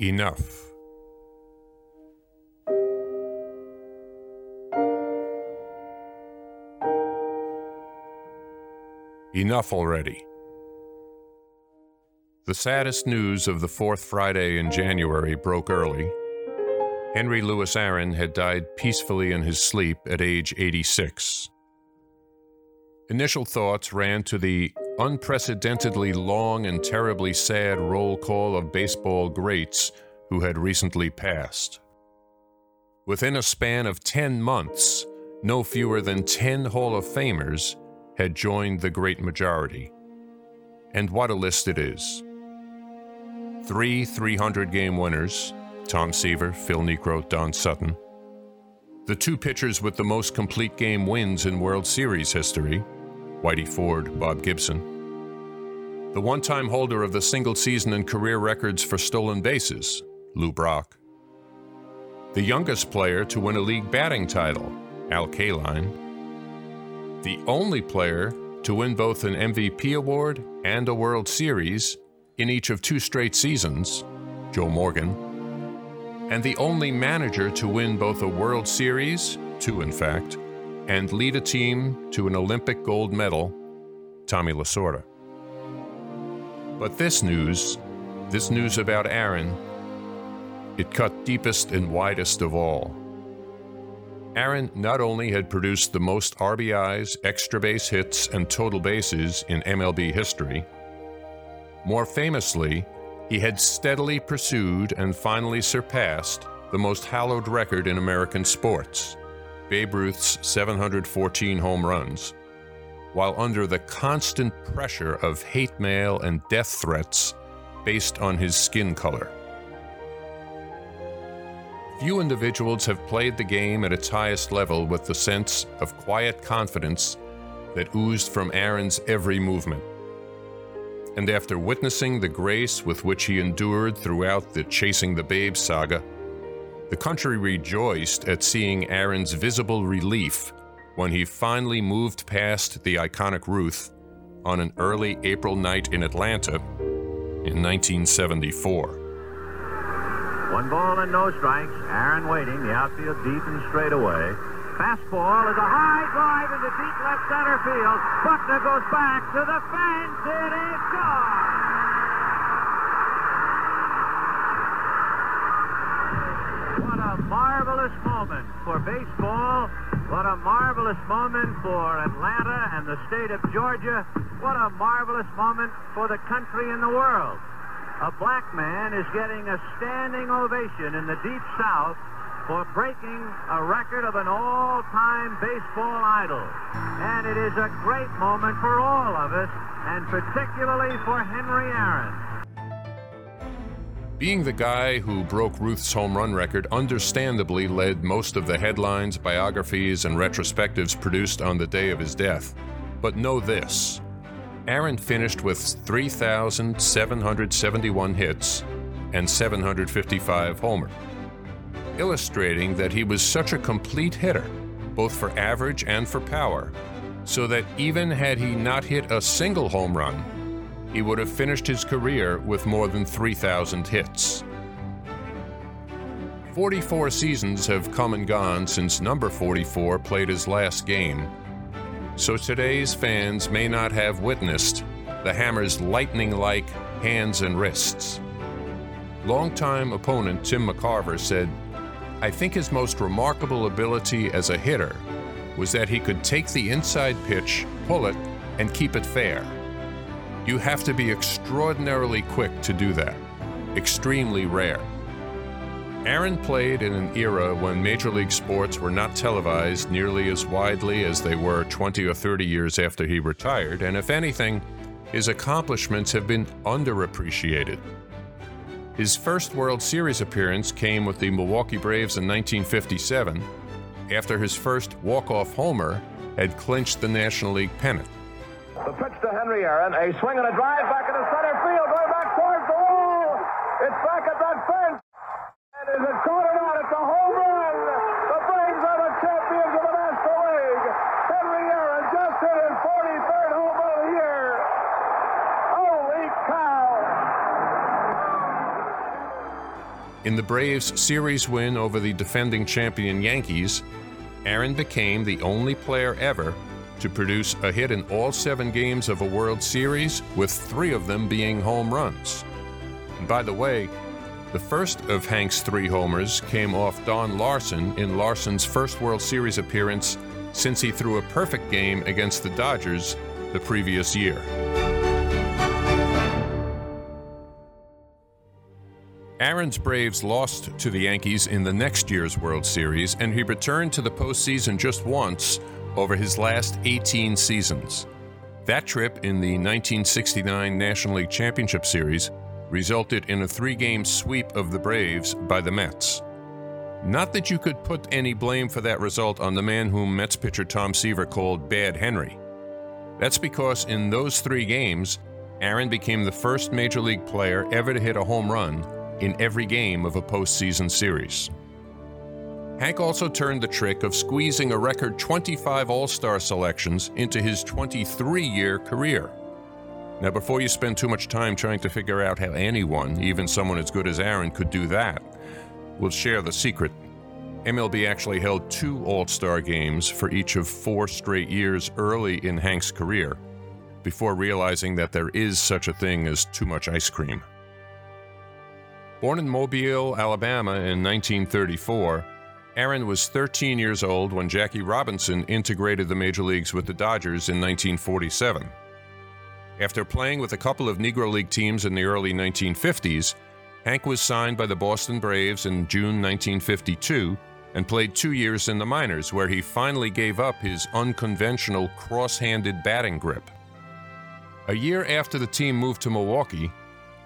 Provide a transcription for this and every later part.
Enough. Enough already. The saddest news of the fourth Friday in January broke early. Henry Louis Aaron had died peacefully in his sleep at age 86. Initial thoughts ran to the unprecedentedly long and terribly sad roll call of baseball greats who had recently passed. Within a span of 10 months, no fewer than 10 Hall of Famers had joined the great majority. And what a list it is. Three 300 game winners Tom Seaver, Phil Niekro, Don Sutton. The two pitchers with the most complete game wins in World Series history Whitey Ford, Bob Gibson. The one time holder of the single season and career records for stolen bases, Lou Brock. The youngest player to win a league batting title, Al Kaline the only player to win both an MVP award and a World Series in each of two straight seasons, Joe Morgan, and the only manager to win both a World Series, two in fact, and lead a team to an Olympic gold medal, Tommy Lasorda. But this news, this news about Aaron, it cut deepest and widest of all. Aaron not only had produced the most RBIs, extra base hits, and total bases in MLB history, more famously, he had steadily pursued and finally surpassed the most hallowed record in American sports Babe Ruth's 714 home runs, while under the constant pressure of hate mail and death threats based on his skin color. Few individuals have played the game at its highest level with the sense of quiet confidence that oozed from Aaron's every movement. And after witnessing the grace with which he endured throughout the Chasing the Babe saga, the country rejoiced at seeing Aaron's visible relief when he finally moved past the iconic Ruth on an early April night in Atlanta in 1974. One ball and no strikes. Aaron waiting. The outfield deep and straight away. Fastball is a high drive into deep left center field. Buckner goes back to the fence. It is gone. What a marvelous moment for baseball. What a marvelous moment for Atlanta and the state of Georgia. What a marvelous moment for the country and the world a black man is getting a standing ovation in the Deep South for breaking a record of an all-time baseball idol. And it is a great moment for all of us, and particularly for Henry Aaron. Being the guy who broke Ruth's home run record understandably led most of the headlines, biographies, and retrospectives produced on the day of his death. But know this Aaron finished with 3,771 hits and 755 homers, illustrating that he was such a complete hitter, both for average and for power, so that even had he not hit a single home run, he would have finished his career with more than 3,000 hits. 44 seasons have come and gone since number 44 played his last game so today's fans may not have witnessed the hammer's lightning like hands and wrists. Longtime opponent Tim McCarver said, I think his most remarkable ability as a hitter was that he could take the inside pitch, pull it, and keep it fair. You have to be extraordinarily quick to do that. Extremely rare. Aaron played in an era when Major League sports were not televised nearly as widely as they were 20 or 30 years after he retired, and if anything, his accomplishments have been underappreciated. His first World Series appearance came with the Milwaukee Braves in 1957, after his first walk-off homer had clinched the National League pennant. The pitch to Henry Aaron, a swing and a drive back into center field, going back towards the wall. It's back at that fence. And is it caught or not? It's a home run. The Braves are the champions of the National League. Henry Aaron just hit his 43rd home run of the year. Holy cow. In the Braves' series win over the defending champion Yankees, Aaron became the only player ever to produce a hit in all seven games of a World Series, with three of them being home runs. And by the way, the first of Hank's three homers came off Don Larsen in Larsen's first World Series appearance since he threw a perfect game against the Dodgers the previous year. Aaron's Braves lost to the Yankees in the next year's World Series, and he returned to the postseason just once over his last 18 seasons. That trip in the 1969 National League Championship Series resulted in a three game sweep of the Braves by the Mets. Not that you could put any blame for that result on the man whom Mets pitcher Tom Seaver called Bad Henry. That's because in those three games, Aaron became the first major league player ever to hit a home run in every game of a postseason series. Hank also turned the trick of squeezing a record 25 All Star selections into his 23 year career. Now, before you spend too much time trying to figure out how anyone, even someone as good as Aaron, could do that, we'll share the secret. MLB actually held two All Star games for each of four straight years early in Hank's career, before realizing that there is such a thing as too much ice cream. Born in Mobile, Alabama in 1934, Aaron was 13 years old when Jackie Robinson integrated the major leagues with the Dodgers in 1947. After playing with a couple of Negro League teams in the early 1950s, Hank was signed by the Boston Braves in June 1952 and played two years in the minors, where he finally gave up his unconventional cross handed batting grip. A year after the team moved to Milwaukee,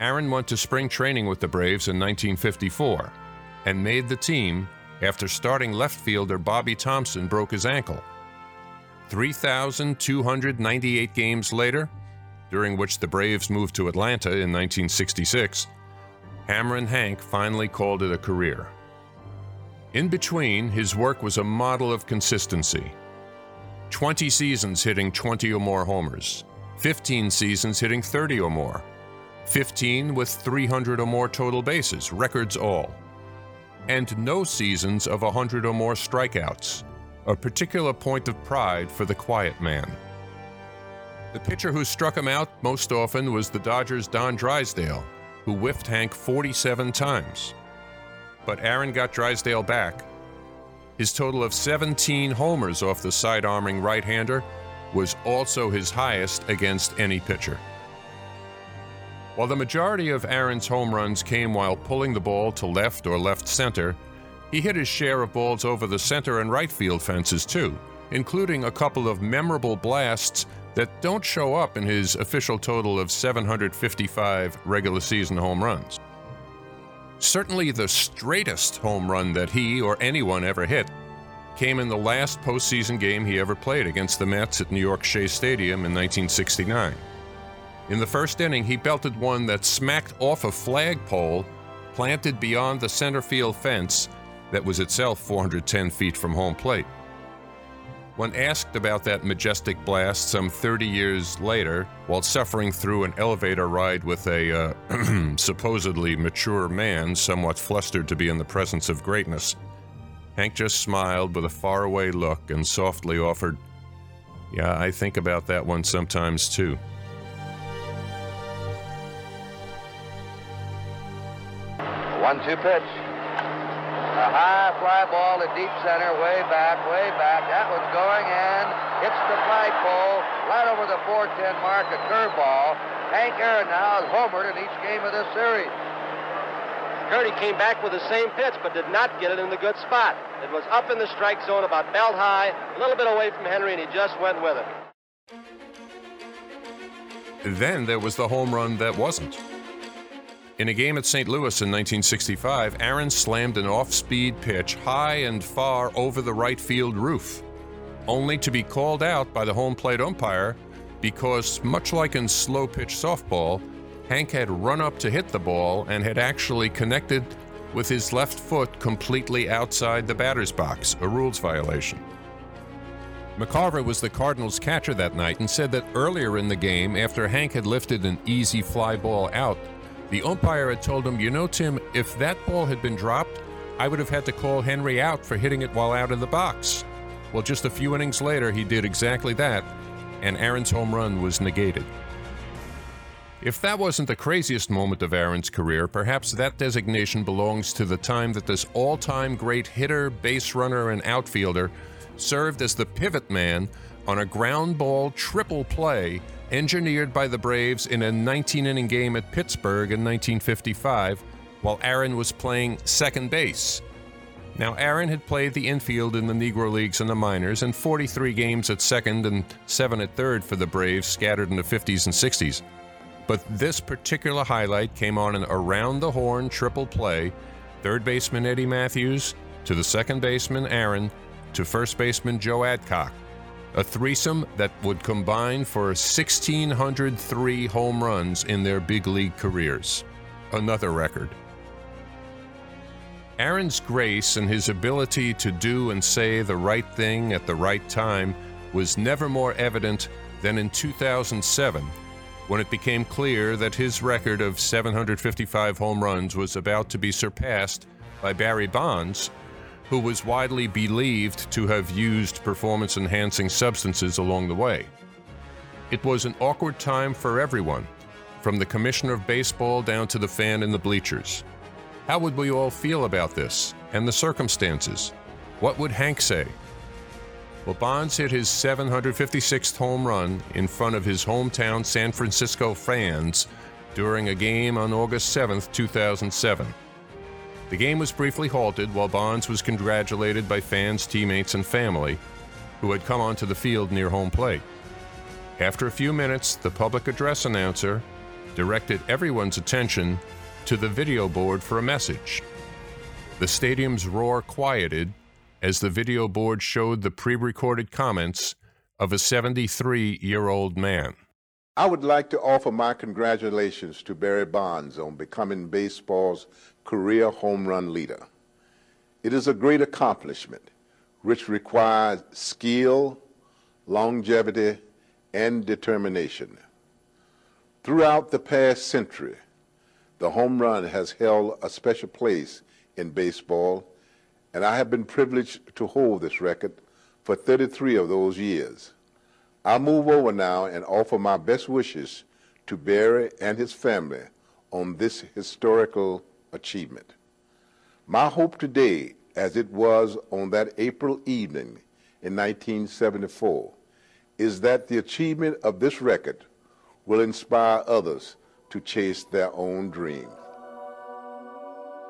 Aaron went to spring training with the Braves in 1954 and made the team after starting left fielder Bobby Thomson broke his ankle. 3,298 games later, during which the Braves moved to Atlanta in 1966, Hammerin' Hank finally called it a career. In between, his work was a model of consistency 20 seasons hitting 20 or more homers, 15 seasons hitting 30 or more, 15 with 300 or more total bases, records all, and no seasons of 100 or more strikeouts, a particular point of pride for the quiet man. The pitcher who struck him out most often was the Dodgers' Don Drysdale, who whiffed Hank 47 times. But Aaron got Drysdale back. His total of 17 homers off the side arming right hander was also his highest against any pitcher. While the majority of Aaron's home runs came while pulling the ball to left or left center, he hit his share of balls over the center and right field fences too, including a couple of memorable blasts that don't show up in his official total of 755 regular season home runs. Certainly the straightest home run that he or anyone ever hit came in the last postseason game he ever played against the Mets at New York Shea Stadium in 1969. In the first inning, he belted one that smacked off a flagpole planted beyond the center field fence that was itself 410 feet from home plate. When asked about that majestic blast some 30 years later, while suffering through an elevator ride with a uh, supposedly mature man, somewhat flustered to be in the presence of greatness, Hank just smiled with a faraway look and softly offered, Yeah, I think about that one sometimes too. One-two pitch. A high fly ball to deep center, way back, way back. That one's going and hits the flagpole right over the 410 mark, a curveball. Hank Aaron now has homered in each game of this series. Curdy came back with the same pitch, but did not get it in the good spot. It was up in the strike zone, about belt high, a little bit away from Henry, and he just went with it. Then there was the home run that wasn't. In a game at St. Louis in 1965, Aaron slammed an off speed pitch high and far over the right field roof, only to be called out by the home plate umpire because, much like in slow pitch softball, Hank had run up to hit the ball and had actually connected with his left foot completely outside the batter's box, a rules violation. McCarver was the Cardinals' catcher that night and said that earlier in the game, after Hank had lifted an easy fly ball out, The umpire had told him, You know, Tim, if that ball had been dropped, I would have had to call Henry out for hitting it while out of the box. Well, just a few innings later, he did exactly that, and Aaron's home run was negated. If that wasn't the craziest moment of Aaron's career, perhaps that designation belongs to the time that this all time great hitter, base runner, and outfielder served as the pivot man on a ground ball triple play engineered by the Braves in a 19 inning game at Pittsburgh in 1955 while Aaron was playing second base. Now, Aaron had played the infield in the Negro Leagues and the minors, and 43 games at second and 7 at third for the Braves scattered in the 50s and 60s. But this particular highlight came on an around the horn triple play third baseman Eddie Mathews to the second baseman Aaron to first baseman Joe Adcock. A threesome that would combine for 1,603 home runs in their big league careers. Another record. Aaron's grace and his ability to do and say the right thing at the right time was never more evident than in 2007 when it became clear that his record of 755 home runs was about to be surpassed by Barry Bonds, who was widely believed to have used performance enhancing substances along the way. It was an awkward time for everyone, from the commissioner of baseball down to the fan in the bleachers. How would we all feel about this and the circumstances? What would Hank say? Well, Bonds hit his 756th home run in front of his hometown San Francisco fans during a game on August 7, 2007. The game was briefly halted while Bonds was congratulated by fans, teammates, and family who had come onto the field near home plate. After a few minutes, the public address announcer directed everyone's attention to the video board for a message. The stadium's roar quieted as the video board showed the pre recorded comments of a 73 year old man. I would like to offer my congratulations to Barry Bonds on becoming baseball's career home run leader. It is a great accomplishment which requires skill, longevity, and determination. Throughout the past century, the home run has held a special place in baseball and I have been privileged to hold this record for 33 of those years. I move over now and offer my best wishes to Barry and his family on this historical achievement. My hope today, as it was on that April evening in 1974, is that the achievement of this record will inspire others to chase their own dreams.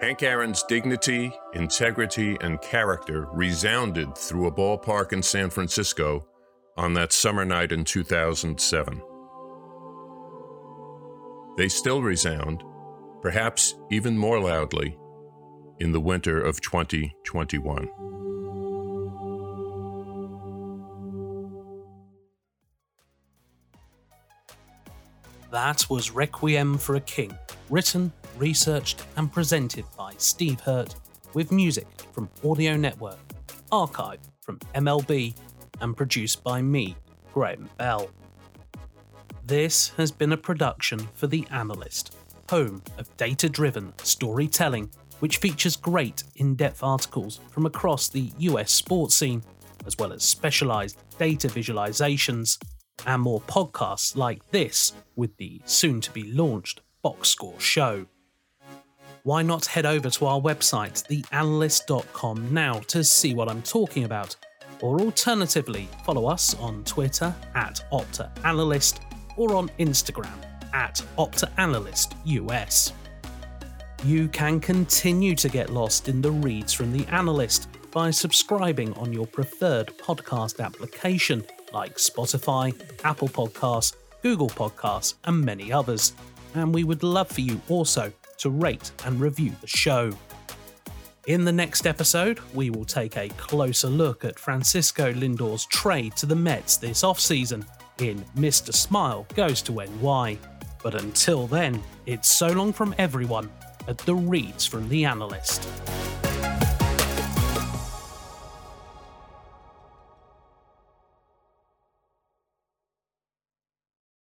Hank Aaron's dignity, integrity, and character resounded through a ballpark in San Francisco on that summer night in 2007. They still resound, perhaps even more loudly, in the winter of 2021. That was Requiem for a King, written researched and presented by Steve Hurt, with music from Audio Network, archived from MLB, and produced by me, Graham Bell. This has been a production for The Analyst, home of data driven storytelling, which features great in depth articles from across the US sports scene, as well as specialized data visualizations and more podcasts like this with the soon to be launched Box Score Show why not head over to our website, theanalyst.com, now to see what I'm talking about? Or alternatively, follow us on Twitter at OptaAnalyst or on Instagram at OptaAnalystUS. You can continue to get lost in the reads from The Analyst by subscribing on your preferred podcast application like Spotify, Apple Podcasts, Google Podcasts, and many others. And we would love for you also to rate and review the show. In the next episode, we will take a closer look at Francisco Lindor's trade to the Mets this offseason in Mr. Smile Goes to NY. But until then, it's so long from everyone at the Reads from the Analyst.